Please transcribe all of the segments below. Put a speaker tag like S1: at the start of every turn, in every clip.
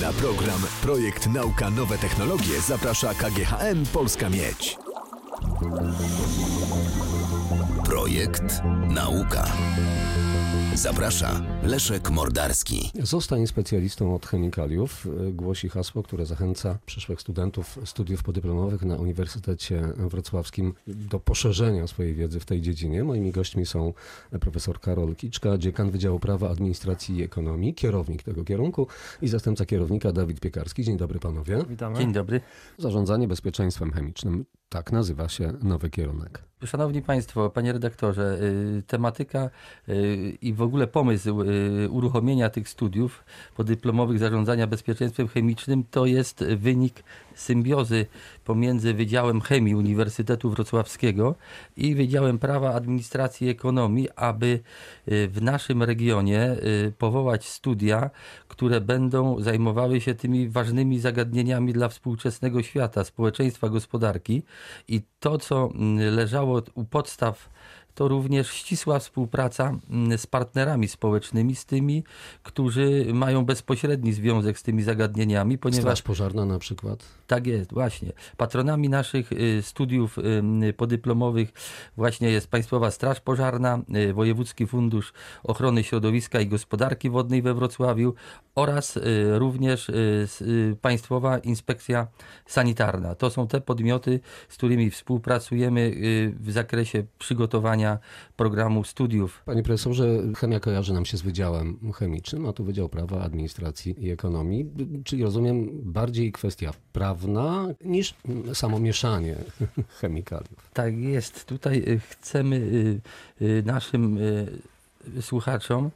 S1: Na program Projekt Nauka Nowe Technologie zaprasza KGHM Polska Miedź. Projekt Nauka. Zaprasza Leszek Mordarski.
S2: Zostań specjalistą od chemikaliów. Głosi hasło, które zachęca przyszłych studentów studiów podyplomowych na Uniwersytecie Wrocławskim do poszerzenia swojej wiedzy w tej dziedzinie. Moimi gośćmi są profesor Karol Kiczka, dziekan Wydziału Prawa, Administracji i Ekonomii, kierownik tego kierunku i zastępca kierownika Dawid Piekarski. Dzień dobry panowie.
S3: Witamy.
S4: Dzień dobry.
S2: Zarządzanie bezpieczeństwem chemicznym. Tak nazywa się nowy kierunek.
S4: Szanowni Państwo, Panie Redaktorze, y, tematyka y, i w ogóle pomysł y, uruchomienia tych studiów podyplomowych zarządzania bezpieczeństwem chemicznym to jest wynik symbiozy pomiędzy Wydziałem Chemii Uniwersytetu Wrocławskiego i Wydziałem Prawa, Administracji i Ekonomii, aby w naszym regionie powołać studia, które będą zajmowały się tymi ważnymi zagadnieniami dla współczesnego świata, społeczeństwa, gospodarki i to, co leżało u podstaw to również ścisła współpraca mm, z partnerami społecznymi, z tymi, którzy mają bezpośredni związek z tymi zagadnieniami,
S2: ponieważ... Straż pożarna na przykład?
S4: Tak jest, właśnie. Patronami naszych y, studiów y, podyplomowych właśnie jest Państwowa Straż Pożarna, y, Wojewódzki Fundusz Ochrony Środowiska i Gospodarki Wodnej we Wrocławiu oraz również Państwowa Inspekcja Sanitarna. To są te podmioty, z którymi współpracujemy w zakresie przygotowania programu studiów.
S2: Panie profesorze, chemia kojarzy nam się z Wydziałem Chemicznym, a tu Wydział Prawa, Administracji i Ekonomii, czyli rozumiem bardziej kwestia niż samo mieszanie chemikaliów.
S4: Tak jest. Tutaj y, chcemy y, y, naszym słuchaczom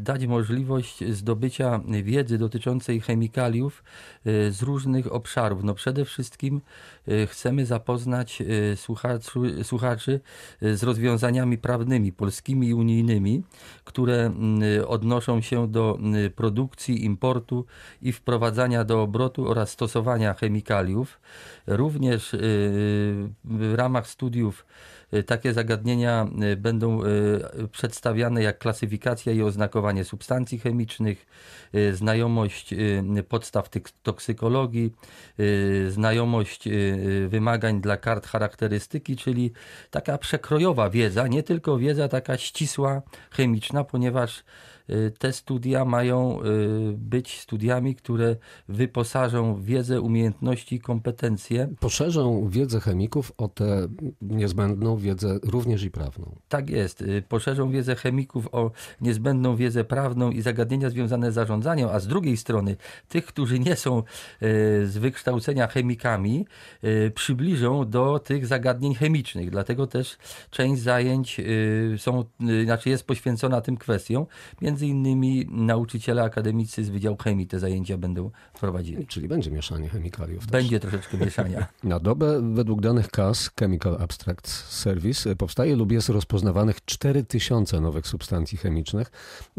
S4: dać możliwość zdobycia wiedzy dotyczącej chemikaliów e, z różnych obszarów. No przede wszystkim e, chcemy zapoznać e, słuchaczy, słuchaczy z rozwiązaniami prawnymi, polskimi i unijnymi, które odnoszą się do produkcji, importu i wprowadzania do obrotu oraz stosowania chemikaliów. Również w ramach studiów takie zagadnienia będą przedstawiane jak klasyfikacja i oznakowanie substancji chemicznych, y, znajomość y, podstaw toksykologii, y, znajomość wymagań dla kart charakterystyki, czyli taka przekrojowa wiedza, nie tylko wiedza taka ścisła chemiczna, ponieważ Y, te studia mają y, być studiami, które wyposażą wiedzę, umiejętności, kompetencje.
S2: Poszerzą wiedzę chemików o tę niezbędną wiedzę również i prawną.
S4: Tak jest. Y, poszerzą wiedzę chemików o niezbędną wiedzę prawną i zagadnienia związane z zarządzaniem, a z drugiej strony tych, którzy nie są z wykształcenia chemikami, przybliżą do tych zagadnień chemicznych. Dlatego też część zajęć są, znaczy jest poświęcona tym kwestiom. Między między innymi nauczyciele akademicy z Wydziału Chemii te zajęcia będą prowadzili.
S2: Czyli będzie mieszanie chemikaliów.
S4: Będzie też. troszeczkę mieszania.
S2: Na dobę według danych KAS Chemical Abstract Service powstaje lub jest rozpoznawanych 4000 nowych substancji chemicznych.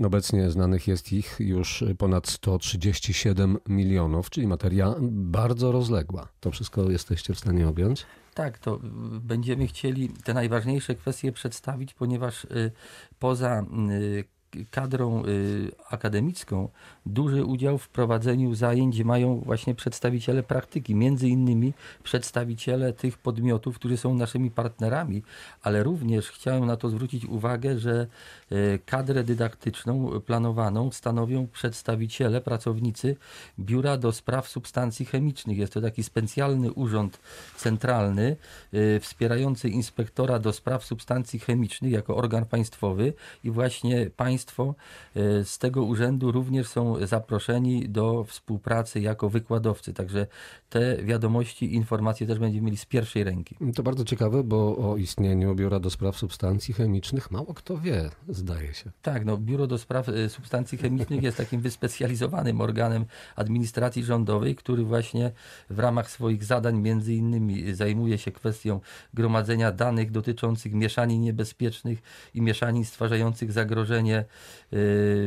S2: Obecnie znanych jest ich już ponad 137 milionów, czyli materia bardzo rozległa. To wszystko jesteście w stanie objąć?
S4: Tak, to będziemy chcieli te najważniejsze kwestie przedstawić, ponieważ y, poza y, kadrą y, akademicką duży udział w prowadzeniu zajęć mają właśnie przedstawiciele praktyki, między innymi przedstawiciele tych podmiotów, którzy są naszymi partnerami, ale również chciałem na to zwrócić uwagę, że y, kadrę dydaktyczną planowaną stanowią przedstawiciele, pracownicy Biura do Spraw Substancji Chemicznych. Jest to taki specjalny urząd centralny y, wspierający inspektora do spraw substancji chemicznych jako organ państwowy i właśnie państwo Państwo e, z tego urzędu również są zaproszeni do współpracy jako wykładowcy. Także te wiadomości, informacje też będziemy mieli z pierwszej ręki.
S2: To bardzo ciekawe, bo o istnieniu Biura do Spraw Substancji Chemicznych mało kto wie, zdaje się.
S4: Tak, no, Biuro do Spraw e, Substancji Chemicznych jest takim wyspecjalizowanym organem administracji rządowej, który właśnie w ramach swoich zadań między innymi zajmuje się kwestią gromadzenia danych dotyczących mieszanin niebezpiecznych i mieszanin stwarzających zagrożenie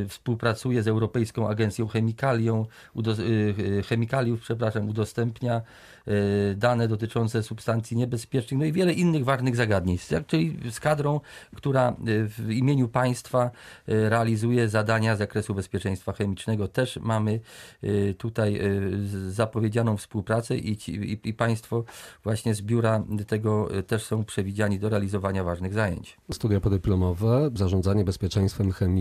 S4: współpracuje z Europejską Agencją Chemikalią, y, y, Chemikaliów, przepraszam, udostępnia y, dane dotyczące substancji niebezpiecznych, no i wiele innych ważnych zagadnień. Czyli z kadrą, która y, w imieniu państwa y, realizuje zadania z zakresu bezpieczeństwa chemicznego. Też mamy y, tutaj y, zapowiedzianą współpracę i, i, i państwo właśnie z biura tego y, też są przewidziani do realizowania ważnych zajęć.
S2: Studia podyplomowe, zarządzanie bezpieczeństwem chemicznym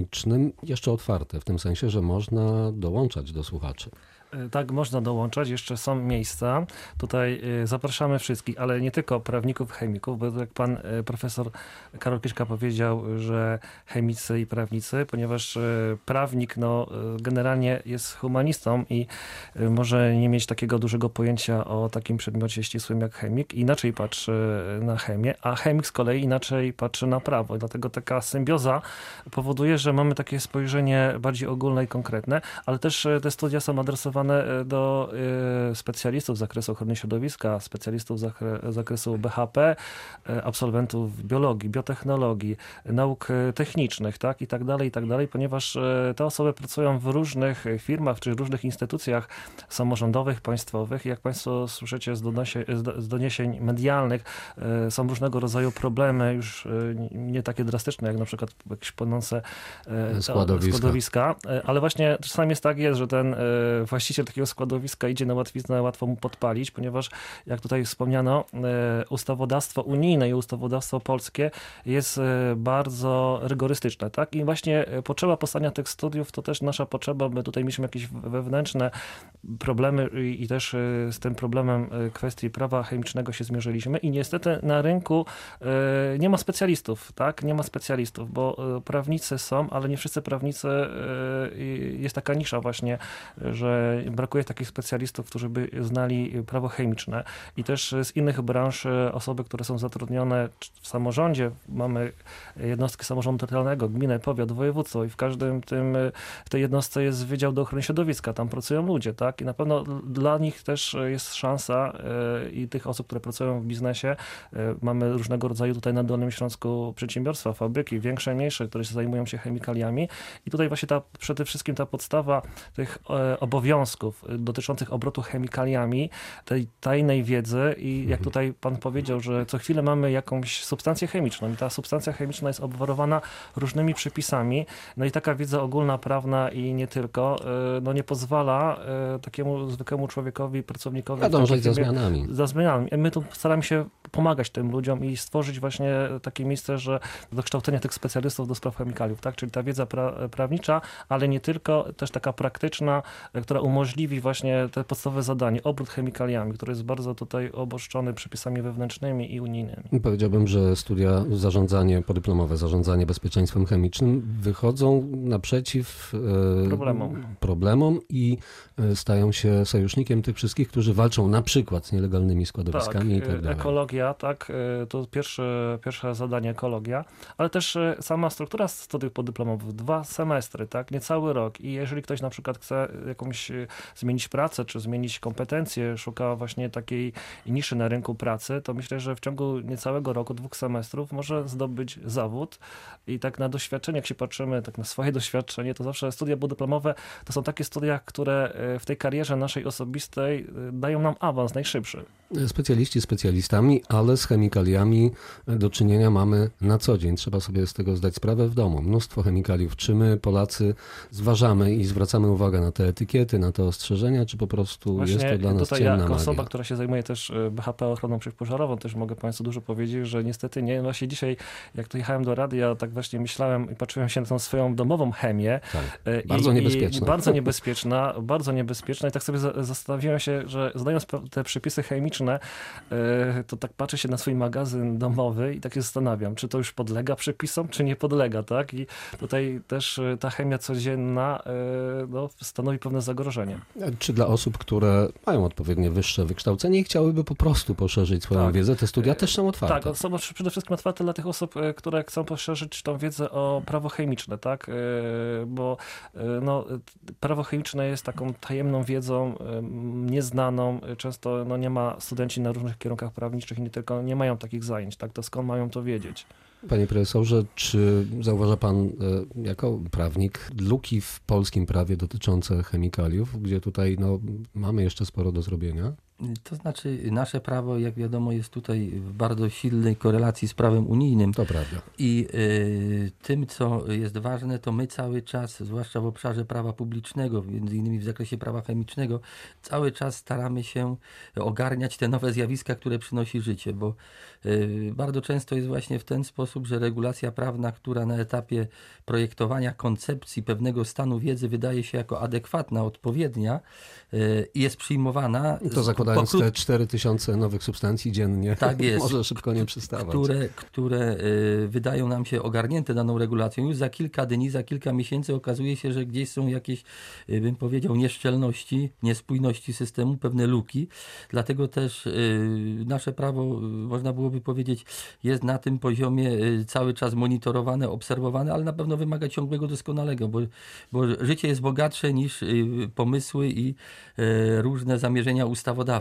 S2: jeszcze otwarte, w tym sensie, że można dołączać do słuchaczy.
S3: E, Tak, można dołączać, jeszcze są miejsca. Tutaj e, zapraszamy wszystkich, ale nie tylko prawników, chemików, bo jak pan e, profesor Karol Kiszka powiedział, że chemicy i prawnicy, ponieważ prawnik no, generalnie jest humanistą i może nie mieć takiego dużego pojęcia o takim przedmiocie ścisłym jak chemik, inaczej patrzy na chemię, a chemik z kolei inaczej patrzy na prawo. Dlatego taka symbioza powoduje, że mamy takie spojrzenie bardziej ogólne i konkretne, ale też te studia są adresowane e, do e, specjalistów z zakresu ochrony środowiska, specjalistów z zakre- z zakresu BHP, e, absolwentów biologii, biotechnologii, nauk technicznych, tak, i tak dalej, i tak dalej, ponieważ te osoby pracują w różnych firmach czy różnych instytucjach samorządowych, państwowych. Jak Państwo słyszycie z, donosie, z, doniesień medialnych, są różnego rodzaju problemy, już nie takie drastyczne, jak na przykład jakieś płynące e,
S2: Składowiska.
S3: składowiska, ale właśnie czasami jest tak jest, że ten e, właściciel takiego składowiska idzie na łatwiznę, łatwo mu podpalić, ponieważ jak tutaj wspomniano, e, ustawodawstwo unijne i ustawodawstwo polskie jest e, bardzo rygorystyczne, tak? I właśnie e, potrzeba powstania tych studiów to też nasza potrzeba, by tutaj mieliśmy jakieś wewnętrzne problemy i, też z tym problemem kwestii prawa chemicznego się zmierzyliśmy i niestety na rynku nie ma specjalistów, tak? Nie ma specjalistów, bo prawnicy są, ale nie wszyscy prawnicy, jest taka nisza właśnie, że brakuje takich specjalistów, którzy by znali prawo chemiczne i też z innych branż e, osoby, które są zatrudnione w samorządzie, mamy jednostki samorządu terytorialnego, gminę, powiat, województwo i w każdym tym, e, w tej jednostce jest Wydział do Ochrony Środowiska, tam pracują ludzie, tak? I na pewno dla nich też jest szansa e, i tych osób, które pracują w biznesie, mamy różnego rodzaju tutaj na Dolnym Śląsku przedsiębiorstwa, fabryki, większe, mniejsze, które się zajmują się chemikaliami i tutaj właśnie ta, przede wszystkim ta podstawa tych e, obowiązków dotyczących obrotu chemikaliami, tej tajnej wiedzy i jak tutaj pan powiedział, że co chwilę mamy jakąś substancję chemiczną i ta substancja chemiczna jest obwarowana różnymi przepisami, no i taka wiedza ogólna, prawna i nie tylko, e, no nie pozwala e, takiemu zwykłemu człowiekowi, pracownikowi
S2: Nadążać za zmianami.
S3: za zmianami. My tu staramy się pomagać tym ludziom i stworzyć właśnie takie miejsce, że do kształcenia tych specjalistów do spraw chemikaliów, tak? Czyli ta wiedza pra prawnicza, ale nie tylko, też taka praktyczna, e, która umożliwi właśnie te podstawowe zadanie, obrót chemikaliami, który jest bardzo tutaj oboszczony przepisami wewnętrznymi i unijnymi.
S2: Powiedziałbym, że studia zarządzanie podyplomowe, zarządzanie bezpieczeństwem chemicznym wychodzą naprzeciw e,
S3: Problemom.
S2: problemom i e, stają się sojusznikiem tych wszystkich, którzy walczą na przykład z nielegalnymi składowiskami i tak
S3: e,
S2: dalej.
S3: ekologia, tak, to pierwsze, pierwsze zadanie ekologia, ale też sama struktura studiów podyplomowych, dwa semestry, tak, niecały rok i jeżeli ktoś na przykład chce jakąś zmienić pracę, czy zmienić kompetencje, szuka właśnie takiej niszy na rynku pracy, to myślę, że w ciągu niecałego roku, dwóch semestrów może zdobyć zawód i tak na doświadczenie, jak się patrzymy, tak na swoje doświadczenie, to zawsze studia podyplomowe to są takie studia, które e, w tej karierze naszej osobistej e, dają nam awans najszybszy.
S2: Specjaliści specjalistami, ale z chemikaliami do czynienia mamy na co dzień. Trzeba sobie z tego zdać sprawę w domu. Mnóstwo chemikaliów. Czy my, Polacy, zważamy i zwracamy uwagę na te etykiety, na te ostrzeżenia, czy po prostu jest to dla nas
S3: tutaj
S2: ciemna
S3: ja, jako
S2: magia?
S3: osoba, która się zajmuje też e, BHP ochroną przeciwpożarową, też mogę Państwu dużo powiedzieć, że niestety nie. Właśnie dzisiaj, jak tu jechałem do radia, tak właśnie myślałem i patrzyłem się na tą swoją domową chemię.
S2: Tak.
S3: e,
S2: Bardzo
S3: i,
S2: niebezpieczna.
S3: I bardzo niebezpieczna, bardzo niebezpieczna. I tak sobie za- zastanawiałem się, że znając pe- te przepisy chemiczne, e, to tak patrzę się na swój magazyn domowy i tak się zastanawiam, czy to już podlega przepisom, czy nie podlega, tak? I tutaj też e, ta chemia codzienna e, no, stanowi pewne zagrożenie.
S2: Czy dla osób, które mają odpowiednie wyższe wykształcenie i chciałyby po prostu poszerzyć swoją
S3: Tak.
S2: wiedzę, te studia też są otwarte.
S3: Tak, są przede wszystkim otwarte dla tych osób, które chcą poszerzyć tą wiedzę o prawo chemiczne, tak? Bo no, prawo chemiczne jest taką tajemną wiedzą, nieznaną. Często no, nie ma studenci na różnych kierunkach prawniczych nie tylko nie mają takich zajęć, tak? To skąd mają to wiedzieć?
S2: Panie profesorze, czy zauważa pan e, jako prawnik luki w polskim prawie dotyczące chemikaliów, gdzie tutaj no, mamy jeszcze sporo do zrobienia?
S4: To znaczy, nasze prawo, jak wiadomo, jest tutaj w bardzo silnej korelacji z prawem unijnym.
S2: To prawda.
S4: I y, tym, co jest ważne, to my cały czas, zwłaszcza w obszarze prawa publicznego, między innymi w zakresie prawa chemicznego, cały czas staramy się ogarniać te nowe zjawiska, które przynosi życie, bo y, bardzo często jest właśnie w ten sposób, że regulacja prawna, która na etapie projektowania koncepcji pewnego stanu wiedzy wydaje się jako adekwatna, odpowiednia y, i jest przyjmowana.
S2: To zakładając te 4000 nowych substancji dziennie,
S4: tak jest,
S2: może szybko nie przystawać.
S4: Które, które y, wydają nam się ogarnięte daną regulacją. Już za kilka dni, za kilka miesięcy okazuje się, że gdzieś są jakieś, y, bym powiedział, nieszczelności, niespójności systemu, pewne luki. Dlatego też y, nasze prawo, można byłoby powiedzieć, jest na tym poziomie cały czas monitorowane, obserwowane, ale na pewno wymaga ciągłego doskonalego, bo, bo życie jest bogatsze niż pomysły i różne zamierzenia ustawowe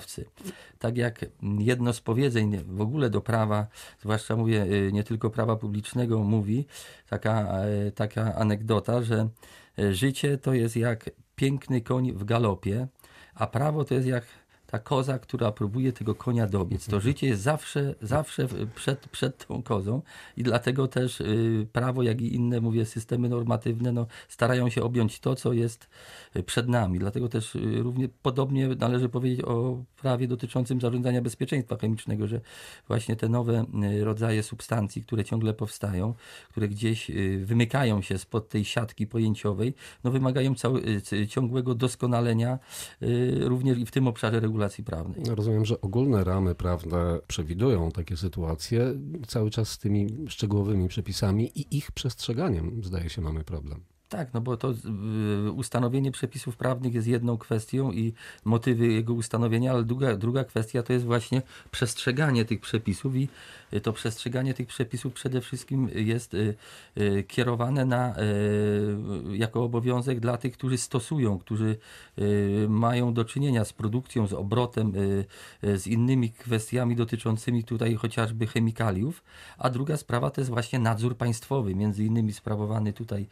S4: Tak jak jedno z powiedzeń w ogóle do prawa, zwłaszcza mówię y, nie tylko prawa publicznego, mówi taka, y, taka anegdota, że y, życie to jest jak piękny koń w galopie, a prawo to jest jak ta koza, która próbuje tego konia dobiec. To życie jest zawsze, zawsze przed, przed tą kozą i dlatego też y, prawo, jak i inne, mówię, systemy normatywne, no, starają się objąć to, co jest y, przed nami. Dlatego też y, równie podobnie należy powiedzieć o prawie dotyczącym zarządzania bezpieczeństwa chemicznego, że właśnie te nowe rodzaje substancji, które ciągle powstają, które gdzieś wymykają się spod tej siatki pojęciowej, no, wymagają cały, ciągłego doskonalenia również i w tym obszarze regulacji regulacji prawnej.
S2: Rozumiem, że ogólne ramy prawne przewidują takie sytuacje. Cały czas z tymi szczegółowymi przepisami i ich przestrzeganiem, zdaje się, mamy problem.
S4: Tak, no bo to y, ustanowienie przepisów prawnych jest jedną kwestią i motywy jego ustanowienia, ale druga, druga kwestia to jest właśnie przestrzeganie tych przepisów i to przestrzeganie tych przepisów przede wszystkim jest y, y, kierowane na, jako obowiązek dla tych, którzy stosują, którzy mają do czynienia z produkcją, z obrotem, z innymi kwestiami dotyczącymi tutaj chociażby chemikaliów, a druga sprawa to jest właśnie nadzór państwowy, między innymi sprawowany tutaj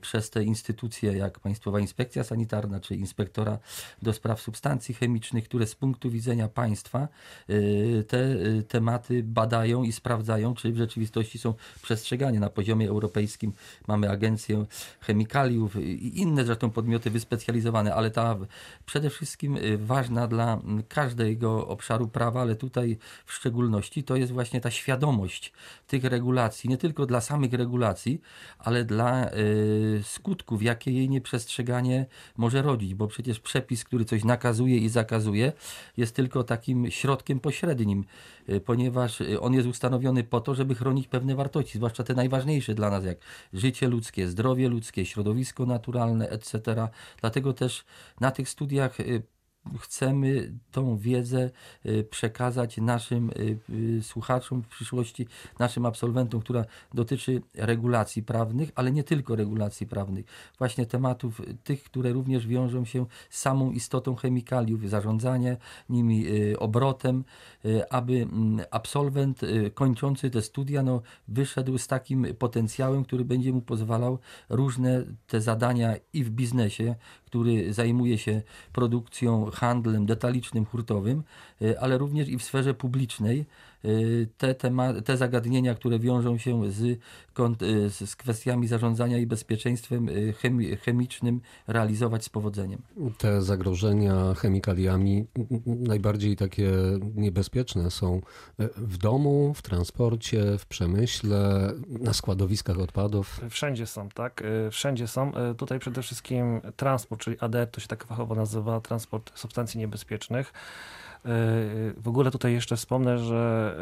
S4: przez te instytucje jak Państwowa Inspekcja Sanitarna czy Inspektora do Spraw Substancji Chemicznych, które z punktu widzenia państwa y, te y, tematy badają i sprawdzają, czy w rzeczywistości są przestrzegane. Na poziomie europejskim mamy Agencję Chemikaliów i inne zresztą podmioty wyspecjalizowane, ale ta przede wszystkim y, ważna dla każdego obszaru prawa, ale tutaj w szczególności to jest właśnie ta świadomość tych regulacji, nie tylko dla samych regulacji, ale dla skutków, jakie jej nieprzestrzeganie może rodzić, bo przecież przepis, który coś nakazuje i zakazuje, jest tylko takim środkiem pośrednim, y, ponieważ y, on jest ustanowiony po to, żeby chronić pewne wartości, zwłaszcza te najważniejsze dla nas, jak życie ludzkie, zdrowie ludzkie, środowisko naturalne, etc. Dlatego też na tych studiach y, chcemy tą wiedzę y, przekazać naszym y, y, słuchaczom w przyszłości, naszym absolwentom, która dotyczy regulacji prawnych, ale nie tylko regulacji prawnych, właśnie tematów tych, które również wiążą się z samą istotą chemikaliów, zarządzanie nimi, obrotem, aby mm, absolwent kończący te studia no, wyszedł z takim potencjałem, który będzie mu pozwalał różne te zadania i w biznesie, który zajmuje się produkcją, handlem detalicznym, hurtowym, e, ale również i w sferze publicznej, te, tema, te zagadnienia, które wiążą się z, y, z kwestiami zarządzania i bezpieczeństwem y, chemi, chemicznym realizować z powodzeniem.
S2: Te zagrożenia chemikaliami najbardziej takie niebezpieczne są w domu, w transporcie, w przemyśle, na składowiskach odpadów.
S3: Wszędzie są, tak? Wszędzie są. Tutaj przede wszystkim transport, czyli ADR, to się tak fachowo nazywa, transport substancji niebezpiecznych. W ogóle tutaj jeszcze wspomnę, że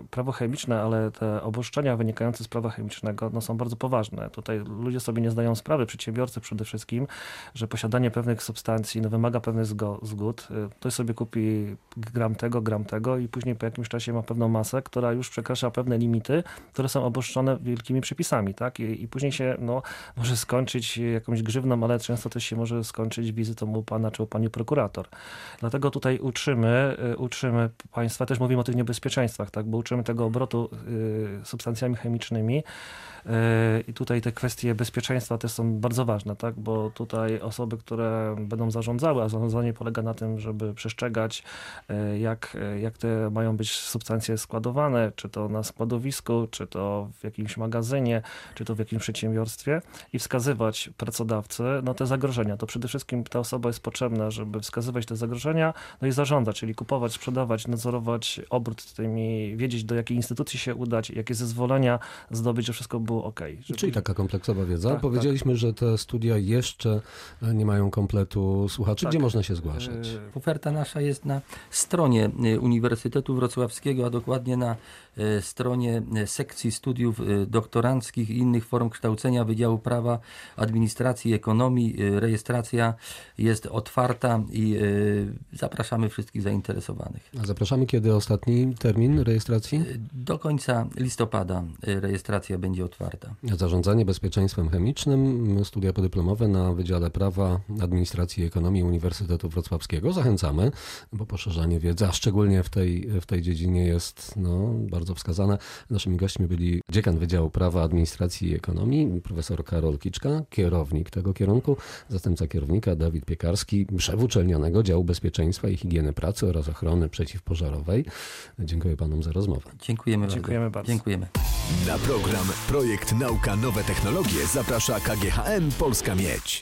S3: e, prawo chemiczne, ale te obostrzenia wynikające z prawa chemicznego no, są bardzo poważne. Tutaj ludzie sobie nie zdają sprawy, przedsiębiorcy przede wszystkim, że posiadanie pewnych substancji no, wymaga pewnych zgód. E, ktoś sobie kupi gram tego, gram tego i później po jakimś czasie ma pewną masę, która już przekracza pewne limity, które są obostrzone wielkimi przepisami. Tak? I, i później się no, może skończyć jakąś grzywną, ale często też się może skończyć wizytą u pana czy u pani prokurator. Dlatego tutaj uczymy uczymy, y, uczymy państwa, też mówimy o tych niebezpieczeństwach, tak, bo uczymy tego obrotu y, substancjami chemicznymi i tutaj te kwestie bezpieczeństwa też są bardzo ważne, tak, bo tutaj osoby, które będą zarządzały, a zarządzanie polega na tym, żeby przestrzegać, y, jak, jak te mają być substancje składowane, czy to na składowisku, czy to w jakimś magazynie, czy to w jakimś przedsiębiorstwie i wskazywać pracodawcy no, te zagrożenia. To przede wszystkim ta osoba jest potrzebna, żeby wskazywać te zagrożenia, no i zarządzać, czyli kupować, sprzedawać, nadzorować obrót tymi, wiedzieć do jakiej instytucji się udać, jakie zezwolenia zdobyć, żeby wszystko było ok. Żeby...
S2: Czyli taka kompleksowa wiedza.
S3: Tak,
S2: Powiedzieliśmy, że te studia jeszcze nie mają kompletu słuchaczy.
S3: Tak.
S2: Gdzie można się zgłaszać?
S3: Y,
S4: Oferta nasza jest na stronie y, Uniwersytetu Wrocławskiego, a dokładnie na stronie y, sekcji studiów y, doktoranckich i innych form kształcenia Wydziału Prawa, Administracji i Ekonomii. Rejestracja jest otwarta i zapraszamy wszystkich zainteresowanych.
S2: A Zapraszamy, kiedy ostatni termin rejestracji?
S4: Do końca listopada rejestracja będzie otwarta.
S2: Zarządzanie bezpieczeństwem chemicznym, studia podyplomowe na Wydziale Prawa, Administracji i Ekonomii Uniwersytetu Wrocławskiego. Zachęcamy, bo poszerzanie wiedzy, a szczególnie w tej, w tej dziedzinie jest no, bardzo wskazane. Naszymi gośćmi byli dziekan Wydziału Prawa, Administracji i Ekonomii, profesor Karol Kiczka, kierownik tego kierunku, zastępca kierownika Dawid Piekarski, szef uczelnianego Działu Bezpieczeństwa i Higieny Pracy oraz Ochrony Przeciwpożarowej. Dziękuję panom za rozmowę.
S4: Dziękujemy,
S3: Dziękujemy bardzo.
S4: Dziękujemy.
S1: Na program Projekt Nauka Nowe Technologie zaprasza KGHM Polska Miedź.